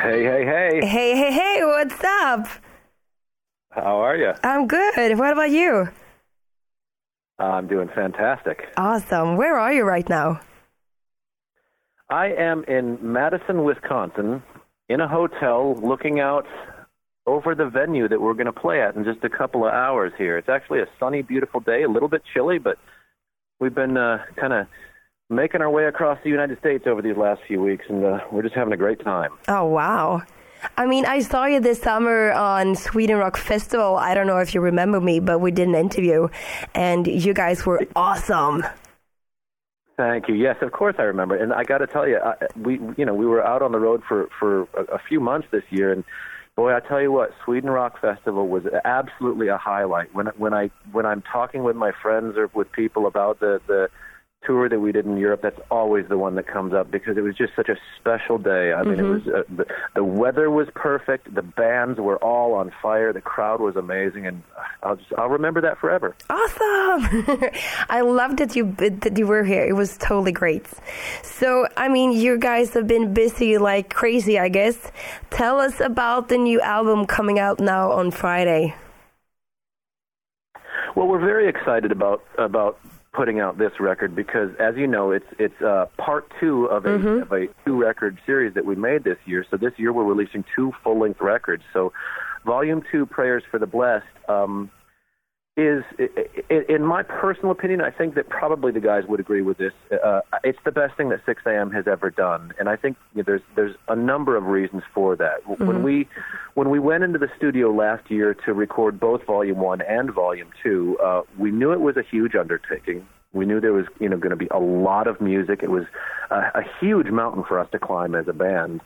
Hey, hey, hey. Hey, hey, hey, what's up? How are you? I'm good. What about you? I'm doing fantastic. Awesome. Where are you right now? I am in Madison, Wisconsin, in a hotel looking out over the venue that we're going to play at in just a couple of hours here. It's actually a sunny, beautiful day, a little bit chilly, but we've been uh, kind of making our way across the United States over these last few weeks, and uh, we're just having a great time. Oh, wow. I mean, I saw you this summer on Sweden Rock Festival. I don't know if you remember me, but we did an interview, and you guys were awesome. Thank you. Yes, of course I remember. And I got to tell you, I, we you know we were out on the road for for a, a few months this year, and boy, I tell you what, Sweden Rock Festival was absolutely a highlight. When when I when I'm talking with my friends or with people about the the tour that we did in Europe, that's always the one that comes up because it was just such a special day. I mean, Mm-hmm. it was uh, the, the weather was perfect, the bands were all on fire, the crowd was amazing, and I'll just I'll remember that forever. Awesome! I loved that you that you were here. It was totally great. So, I mean, you guys have been busy like crazy, I guess. Tell us about the new album coming out now on Friday. Well, we're very excited about about putting out this record because, as you know, it's it's uh, part two of a of a two record series that we made this year. So this year we're releasing two full length records. So, Volume Two, Prayers for the Blessed, um, is in my personal opinion. I think that probably the guys would agree with this. Uh, it's the best thing that Sixx:A.M. has ever done, and I think you know, there's there's a number of reasons for that. When we when we went into the studio last year to record both Volume One and Volume Two, uh, we knew it was a huge undertaking. We knew there was you know going to be a lot of music. It was a, a huge mountain for us to climb as a band,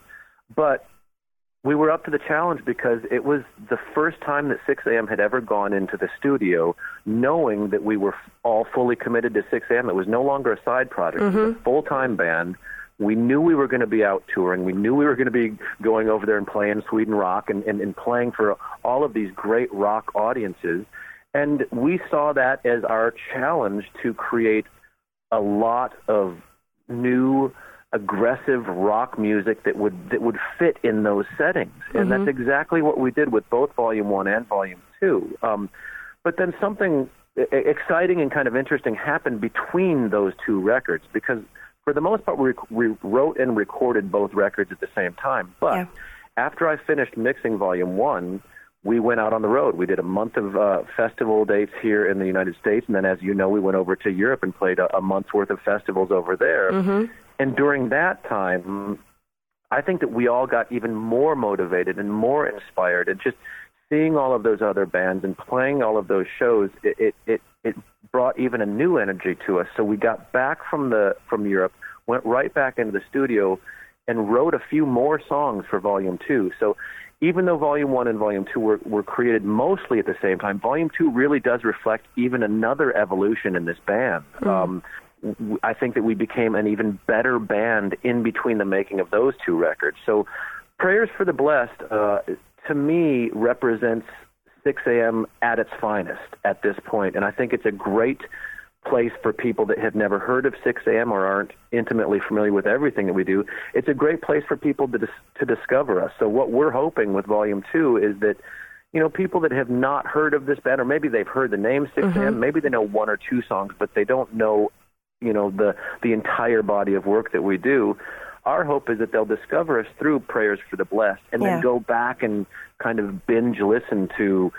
but we were up to the challenge because it was the first time that Sixx:A.M. had ever gone into the studio knowing that we were all fully committed to Sixx:A.M. It was no longer a side project. It was a mm-hmm. full-time band. We knew we were going to be out touring. We knew we were going to be going over there and playing Sweden rock and, and, and playing for all of these great rock audiences. And we saw that as our challenge to create a lot of new aggressive rock music that would that would fit in those settings and that's exactly what we did with both volume 1 and volume 2 um, but then something exciting and kind of interesting happened between those two records because for the most part we, we wrote and recorded both records at the same time but Yeah. after I finished mixing volume 1 we went out on the road. We did a month of uh, festival dates here in the United States, and then, as you know, we went over to Europe and played a, a month's worth of festivals over there. And during that time, I think that we all got even more motivated and more inspired, and just seeing all of those other bands and playing all of those shows, it it it, it brought even a new energy to us. So we got back from the from Europe, went right back into the studio, and wrote a few more songs for Volume Two. So even though Volume One and Volume Two were were created mostly at the same time, Volume Two really does reflect even another evolution in this band. Um, w- I think that we became an even better band in between the making of those two records. So, Prayers for the Blessed, uh, to me, represents Sixx:A.M. at its finest at this point, and I think it's a great place for people that have never heard of Sixx:A.M. or aren't intimately familiar with everything that we do. It's a great place for people to dis- to discover us. So, what we're hoping with Volume Two is that you know, people that have not heard of this band, or maybe they've heard the name Sixx:A.M., maybe they know one or two songs, but they don't know, you know, the the entire body of work that we do. Our hope is that they'll discover us through Prayers for the Blessed, and Yeah. then go back and kind of binge listen to,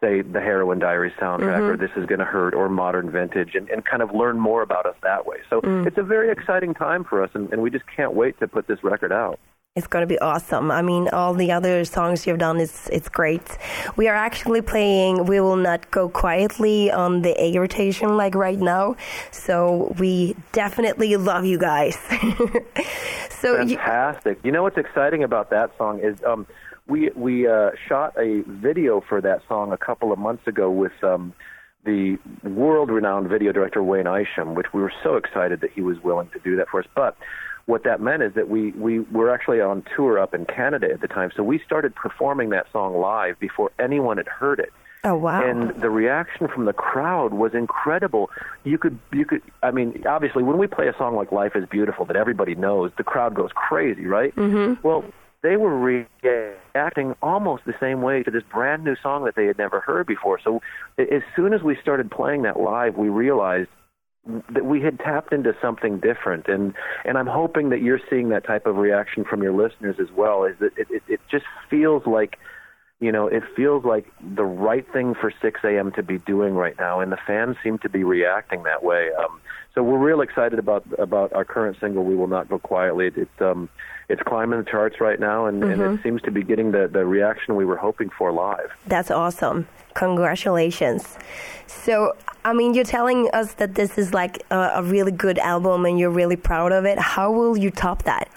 say, the Heroin Diaries soundtrack, mm-hmm. or This Is Gonna Hurt, or Modern Vintage, and, and kind of learn more about us that way. So mm. it's a very exciting time for us, and, and we just can't wait to put this record out. It's going to be awesome. I mean, all the other songs you've done is it's great. We are actually playing "We Will Not Go Quietly" on the A rotation, like right now. So we definitely love you guys. so you, Fantastic. You know what's exciting about that song is um, we we uh, shot a video for that song a couple of months ago with um, the world-renowned video director Wayne Isham, which we were so excited that he was willing to do that for us. But what that meant is that we we were actually on tour up in Canada at the time, so we started performing that song live before anyone had heard it. oh wow, And the reaction from the crowd was incredible. You could, you could. I mean, obviously, when we play a song like "Life Is Beautiful" that everybody knows, the crowd goes crazy, right? Mm-hmm. Well, they were reacting almost the same way to this brand new song that they had never heard before. So as soon as we started playing that live, we realized that we had tapped into something different and and I'm hoping that you're seeing that type of reaction from your listeners as well is that it, it, it just feels like you know, it feels like the right thing for Sixx:A.M. to be doing right now, and the fans seem to be reacting that way. Um, so we're real excited about about our current single, "We Will Not Go Quietly." It's um, it's climbing the charts right now, and, mm-hmm. and it mm-hmm. seems to be getting the the reaction we were hoping for live. That's awesome! Congratulations. So, I mean, you're telling us that this is like a, a really good album, and you're really proud of it. How will you top that?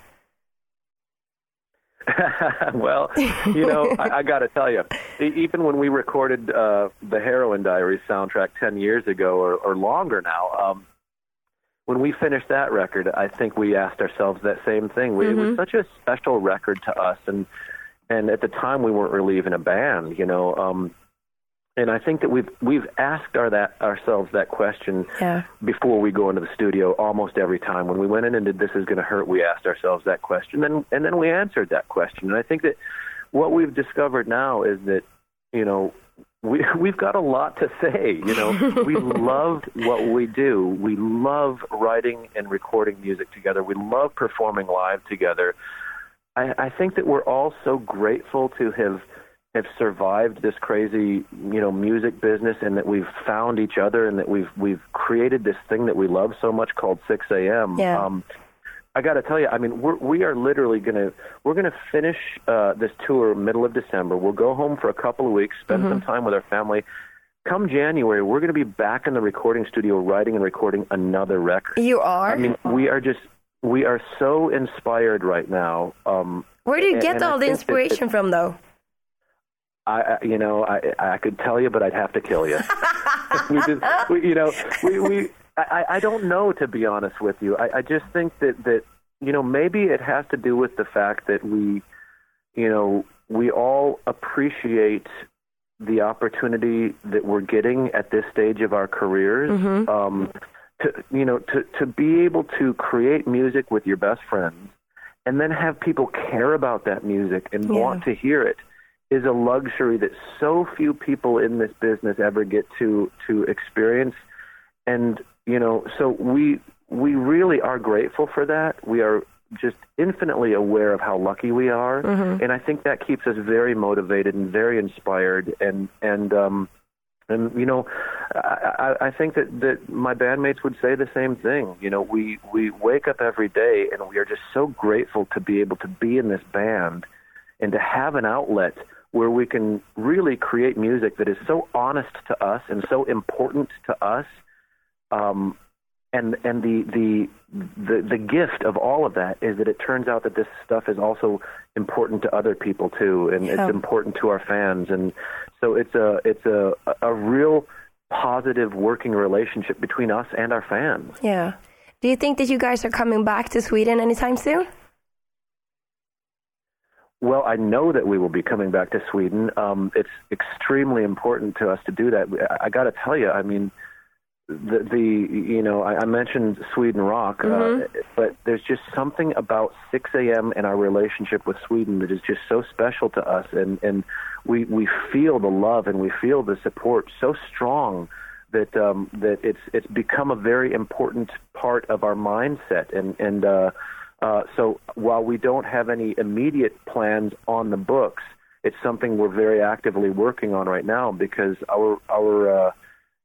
well, you know, I, I got to tell you, even when we recorded uh, the Heroin Diaries soundtrack ten years ago or, or longer now, um, when we finished that record, I think we asked ourselves that same thing. We, mm-hmm. It was mm-hmm. such a special record to us, and and at the time we weren't really even a band, you know. Um, and I think that we've we've asked our that ourselves that question yeah. before we go into the studio almost every time. When we went in and did "This Is Going to Hurt," we asked ourselves that question, and and then we answered that question. And I think that what we've discovered now is that you know we we've got a lot to say. You know, we love what we do. We love writing and recording music together. We love performing live together. I, I think that we're all so grateful to have have survived this crazy, you know, music business and that we've found each other and that we've we've created this thing that we love so much called Sixx:A.M. Yeah. Um, I got to tell you, I mean, we're, we are literally going to we're going to finish uh, this tour middle of December. We'll go home for a couple of weeks, spend mm-hmm. some time with our family. Come January, we're going to be back in the recording studio, writing and recording another record. You are. I mean, we are just we are so inspired right now. Um, Where do you get all the inspiration from, though? I, you know, I, I could tell you, but I'd have to kill you. we just, we, you know, we, we, I, I don't know to be honest with you. I, I just think that that you know maybe it has to do with the fact that we, you know, we all appreciate the opportunity that we're getting at this stage of our careers. Mm-hmm. Um, to you know, to to be able to create music with your best friends, and then have people care about that music and yeah. want to hear it is a luxury that so few people in this business ever get to to experience and you know so we we really are grateful for that we are just infinitely aware of how lucky we are mm-hmm. and i think that keeps us very motivated and very inspired and and um and you know i i think that that my bandmates would say the same thing you know we we wake up every day and we are just so grateful to be able to be in this band and to have an outlet where we can really create music that is so honest to us and so important to us. Um, and and the, the the the gift of all of that is that it turns out that this stuff is also important to other people too, and yeah. it's important to our fans, and so it's a it's a a real positive working relationship between us and our fans. Yeah. Do you think that you guys are coming back to Sweden anytime soon? Well, I know that we will be coming back to Sweden. Um, it's extremely important to us to do that. I, I got to tell you, I mean, the, the you know I, I mentioned Sweden rock, uh, mm-hmm. uh, but there's just something about Sixx:A.M. and our relationship with Sweden that is just so special to us, and and we we feel the love and we feel the support so strong that um, that it's it's become a very important part of our mindset, and and uh, uh, so while we don't have any immediate plans on the books, it's something we're very actively working on right now because our our uh,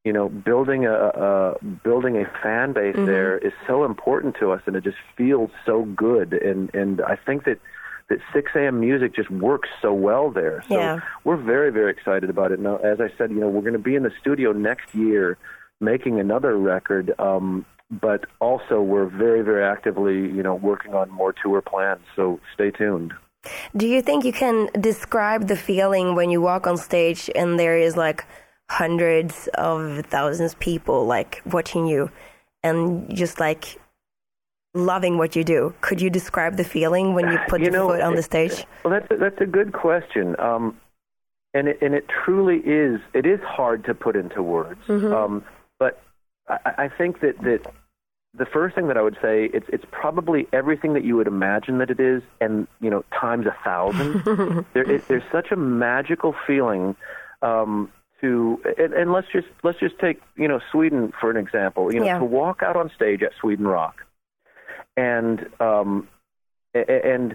you know building a, a building a fan base mm-hmm. there is so important to us, and it just feels so good. And and I think that that Sixx:A.M. music just works so well there. So yeah. we're very very excited about it. Now, as I said, you know we're going to be in the studio next year making another record. Um, but also we're very, very actively, you know, working on more tour plans. So stay tuned. Do you think you can describe the feeling when you walk on stage and there is like hundreds of thousands of people like watching you and just like loving what you do? Could you describe the feeling when you put you your know, foot on the stage? Well, that's a, that's a good question. Um, and it, and it truly is. It is hard to put into words. Mm-hmm. Um, but I, I think that that the first thing that I would say it's it's probably everything that you would imagine that it is, and you know times a thousand. there, it, there's such a magical feeling. Um, to and, and let's just let's just take you know Sweden for an example. You know Yeah. to walk out on stage at Sweden Rock, and um, and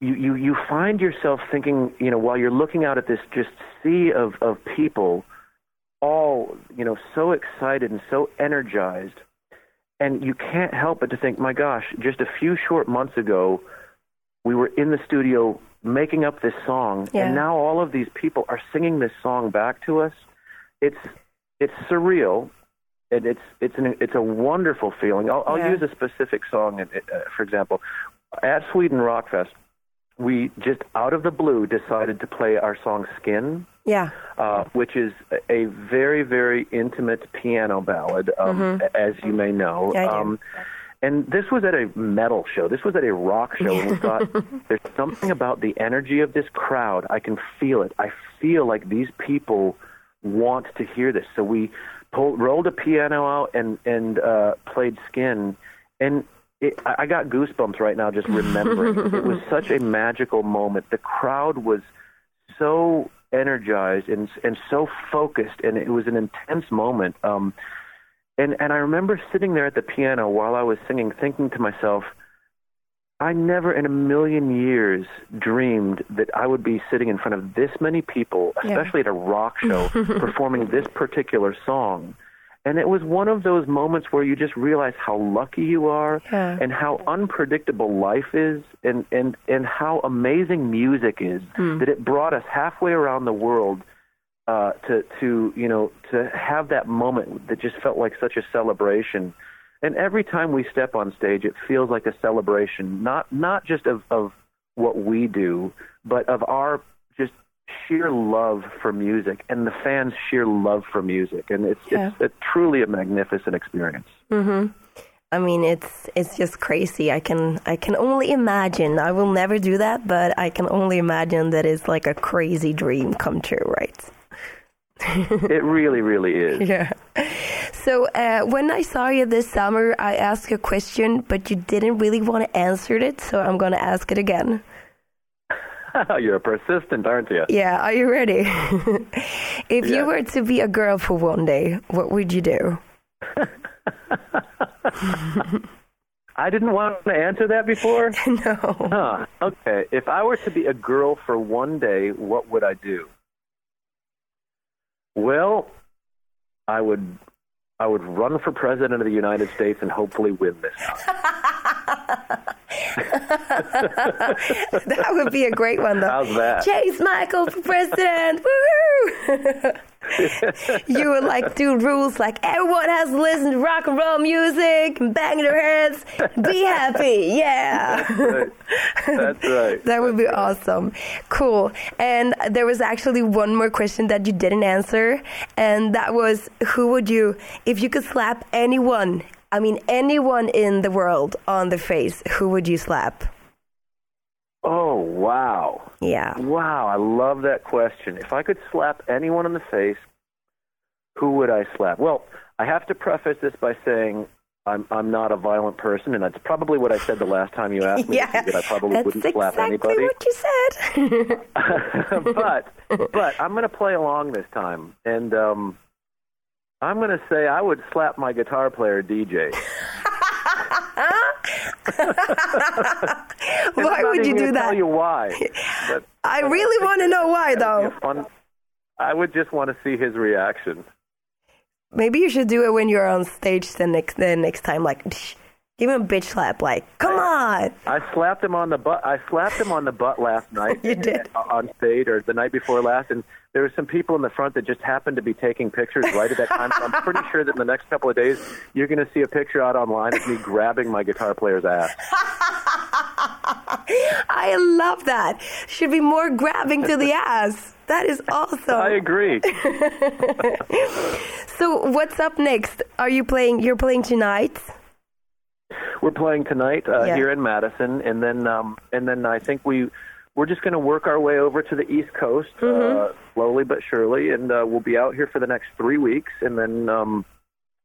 you, you you find yourself thinking, you know, while you're looking out at this just sea of of people, all you know, so excited and so energized, and you can't help but to think, my gosh, just a few short months ago, we were in the studio making up this song, Yeah. and now all of these people are singing this song back to us. It's it's surreal. And it's it's an it's a wonderful feeling. I'll, I'll Yeah. use a specific song, uh, for example, at Sweden Rock Fest, we just out of the blue decided to play our song "Skin," Yeah. uh, which is a very very intimate piano ballad, um, as you may know. Mm-hmm. Yeah, I do. Um, and this was at a metal show. This was at a rock show, and we thought there's something about the energy of this crowd. I can feel it. I feel like these people want to hear this. So we pulled, rolled a piano out and and uh, played "Skin," and it, I I got goosebumps right now just remembering. it. it was such a magical moment. The crowd was so energized and and so focused, and it was an intense moment. Um, and and I remember sitting there at the piano while I was singing, thinking to myself, I never in a million years dreamed that I would be sitting in front of this many people, Yeah. especially at a rock show, performing this particular song. And it was one of those moments where you just realize how lucky you are Yeah. and how unpredictable life is and, and, and how amazing music is hmm. that it brought us halfway around the world uh, to to you know to have that moment that just felt like such a celebration. And every time we step on stage, it feels like a celebration, not not just of of what we do, but of our just sheer love for music and the fans' sheer love for music. And it's Yeah. it's a, truly a magnificent experience. Mhm. I mean, it's it's just crazy. I can I can only imagine. I will never do that, but I can only imagine that it's like a crazy dream come true, right? It really, really is. Yeah. So uh, when I saw you this summer, I asked you a question, but you didn't really want to answer it, so I'm going to ask it again. You're persistent, aren't you? Yeah, are you ready? if Yeah. you were to be a girl for one day, what would you do? I didn't want to answer that before. no. Huh. Okay. If I were to be a girl for one day, what would I do? Well, I would I would run for president of the United States and hopefully win this. that would be a great one, though. How's that? James Michael for president! Woohoo! you would like do rules like everyone has to listen to rock and roll music and bang their heads. Be happy, yeah. Right. That's right. That would be awesome. Cool. And there was actually one more question that you didn't answer, and that was who would you, if you could slap anyone, I mean anyone in the world on the face, who would you slap? Oh, wow. Yeah. Wow, I love that question. If I could slap anyone in the face, who would I slap? Well, I have to preface this by saying I'm I'm not a violent person, and that's probably what I said the last time you asked me. Yeah. that I probably That's wouldn't exactly slap anybody. what you said. but but I'm going to play along this time, and um, I'm going to say I would slap my guitar player DJ. Why would you do that? Tell you why? But I really want to know why, though. fun. I would just want to see his reaction. Maybe you should do it when you're on stage the next the next time. Like, give him a bitch slap. Like, come on. I slapped him on the butt. I slapped him on the butt last night. You did? Uh, on stage, or the night before last, and there were some people in the front that just happened to be taking pictures right at that time. So I'm pretty sure that in the next couple of days, you're going to see a picture out online of me grabbing my guitar player's ass. I love that. Should be more grabbing to the ass. That is awesome. I agree. So, what's up next? Are you playing? You're playing tonight. We're playing tonight uh, Yeah. here in Madison, and then um, and then I think we we're just going to work our way over to the East Coast Mm-hmm. uh, slowly but surely, and uh, we'll be out here for the next three weeks, and then um,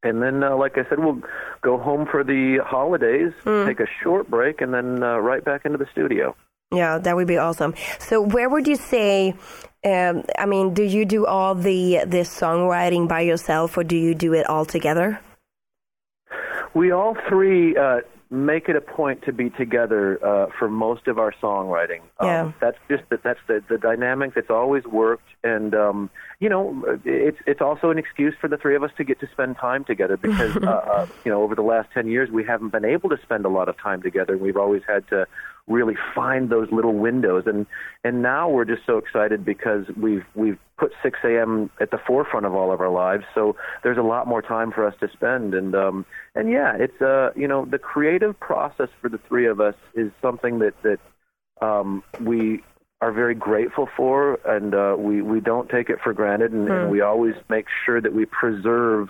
and then, uh, like I said, we'll go home for the holidays, mm. take a short break, and then uh, right back into the studio. Yeah, that would be awesome. So, where would you say? Um, I mean, do you do all the this songwriting by yourself, or do you do it all together? We all three uh, make it a point to be together uh, for most of our songwriting. Um, yeah. that's just that. That's the the dynamic that's always worked, and um, you know, it's it's also an excuse for the three of us to get to spend time together because uh, uh, you know over the last ten years we haven't been able to spend a lot of time together. And we've always had to really find those little windows and and now we're just so excited because we've we've put Sixx:A.M. at the forefront of all of our lives so there's a lot more time for us to spend and um and yeah it's uh you know the creative process for the three of us is something that that um we are very grateful for and uh we we don't take it for granted and, mm. and hmm. we always make sure that we preserve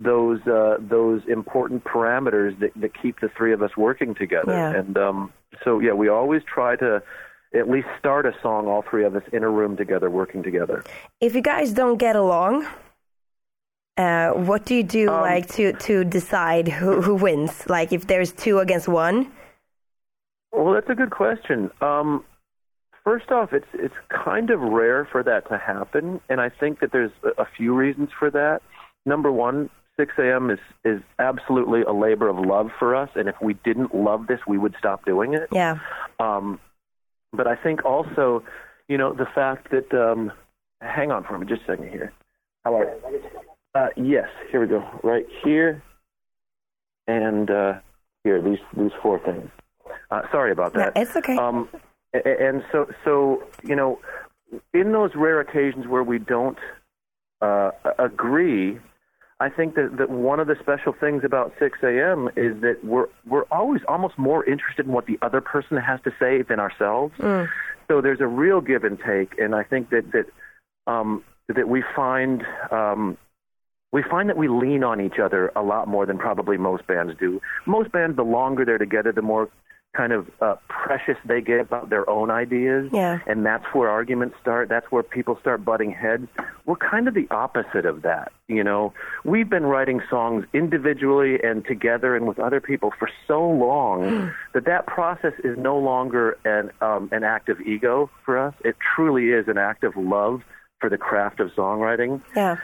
those uh, those important parameters that, that keep the three of us working together. Yeah. And um, so, yeah, we always try to at least start a song, all three of us in a room together, working together. If you guys don't get along, uh, what do you do, um, like to to decide who who wins? Like if there's two against one. Well, that's a good question. Um, first off, it's it's kind of rare for that to happen, and I think that there's a few reasons for that. Number one, Sixx:A.M. is is absolutely a labor of love for us, and if we didn't love this, we would stop doing it. Yeah. Um, but I think also, you know, the fact that um, hang on for me, just a second here. How are you? Uh, yes, here we go. Right here, and uh, here these these four things. Uh, sorry about that. No, it's okay. Um, and so so you know, in those rare occasions where we don't uh, agree I think that, that one of the special things about Sixx:A.M. is that we're we're always almost more interested in what the other person has to say than ourselves. Mm. So there's a real give and take, and I think that that um, that we find um, we find that we lean on each other a lot more than probably most bands do. Most bands, the longer they're together, the more kind of uh, precious they get about their own ideas, yeah. and that's where arguments start. That's where people start butting heads. We're kind of the opposite of that. You know, we've been writing songs individually and together and with other people for so long that that process is no longer an um, an act of ego for us. It truly is an act of love for the craft of songwriting. Yeah.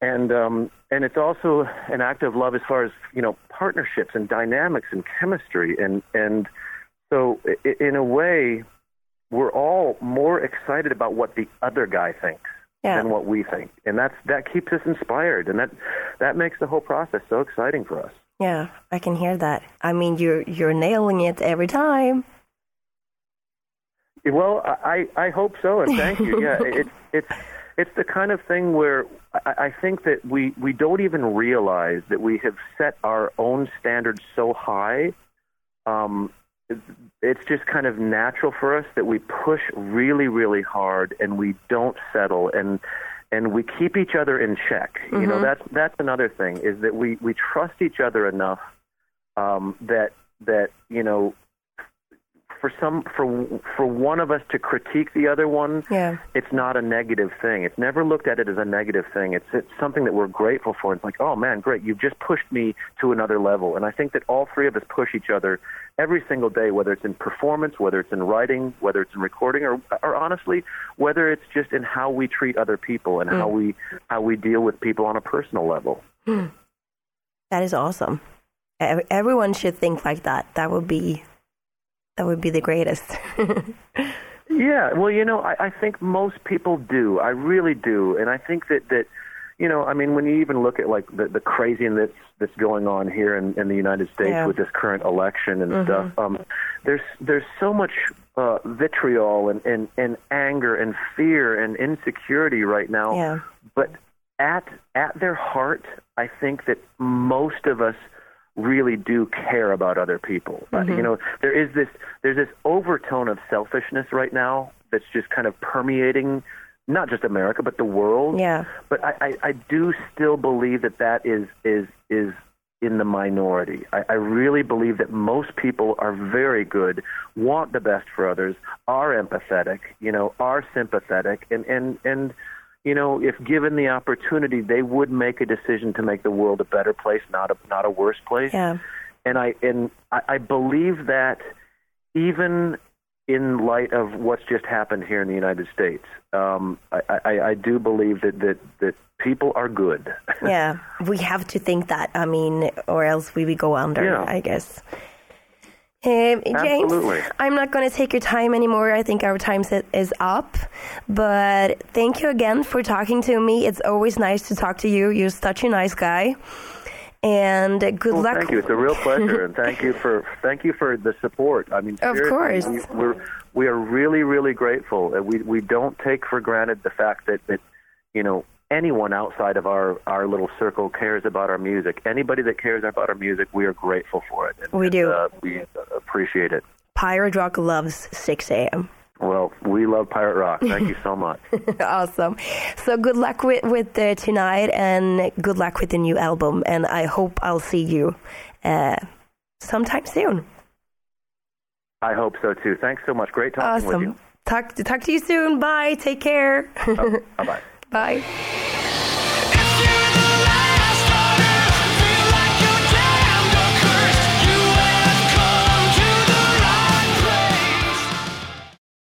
And um, and it's also an act of love as far as you know partnerships and dynamics and chemistry and and so, in a way, we're all more excited about what the other guy thinks yeah. than what we think, and that's that keeps us inspired, and that that makes the whole process so exciting for us. Yeah, I can hear that. I mean, you're you're nailing it every time. Well, I I hope so, and thank you. Yeah, it's it's it's the kind of thing where I, I think that we we don't even realize that we have set our own standards so high um, it's just kind of natural for us that we push really, really hard and we don't settle and and we keep each other in check. Mm-hmm. You know, mm-hmm. that's that's another thing is that we we trust each other enough um, that that you know for some for for one of us to critique the other one, yeah. it's not a negative thing. It's never looked at it as a negative thing. It's it's something that we're grateful for. It's like, oh man, great, you've just pushed me to another level. And I think that all three of us push each other every single day, whether it's in performance, whether it's in writing, whether it's in recording, or or honestly, whether it's just in how we treat other people and mm. how we how we deal with people on a personal level. Mm. That is awesome. Everyone should think like that. That would be that would be the greatest. yeah, well, you know, I, I think most people do. I really do, and I think that that you know, I mean, when you even look at like the, the craziness that's going on here in, in the United States yeah. with this current election and mm-hmm. stuff, um, there's there's so much uh, vitriol and, and, and anger and fear and insecurity right now. Yeah. But at at their heart, I think that most of us really do care about other people. Mm-hmm. Uh, you know, there is this there's this overtone of selfishness right now that's just kind of permeating not just America but the world. Yeah. But I, I, I do still believe that that is is is in the minority. I, I really believe that most people are very good, want the best for others, are empathetic, you know, are sympathetic, and and and you know, if given the opportunity, they would make a decision to make the world a better place, not a not a worse place. Yeah. And I and I, I believe that even in light of what's just happened here in the United States, um, I, I, I do believe that, that that people are good. yeah, we have to think that. I mean, or else we would go under. Yeah. I guess. Um, James, Absolutely. I'm not going to take your time anymore. I think our time set is up. But thank you again for talking to me. It's always nice to talk to you. You're such a nice guy. And good Well, luck. thank you. It's a real pleasure, and thank you for thank you for the support. I mean, Of course. we, we're we are really really grateful. Uh, We we don't take for granted the fact that that you know anyone outside of our our little circle cares about our music. Anybody that cares about our music, we are grateful for it. And, We do. Uh, we appreciate it. Pirate Rock loves Sixx:A.M. Well, we love pirate rock. Thank you so much. awesome. So good luck with with uh, tonight, and good luck with the new album. And I hope I'll see you uh, sometime soon. I hope so too. Thanks so much. Great talking with you. Awesome. Talk to talk to you soon. Bye. Take care. Bye bye. Bye.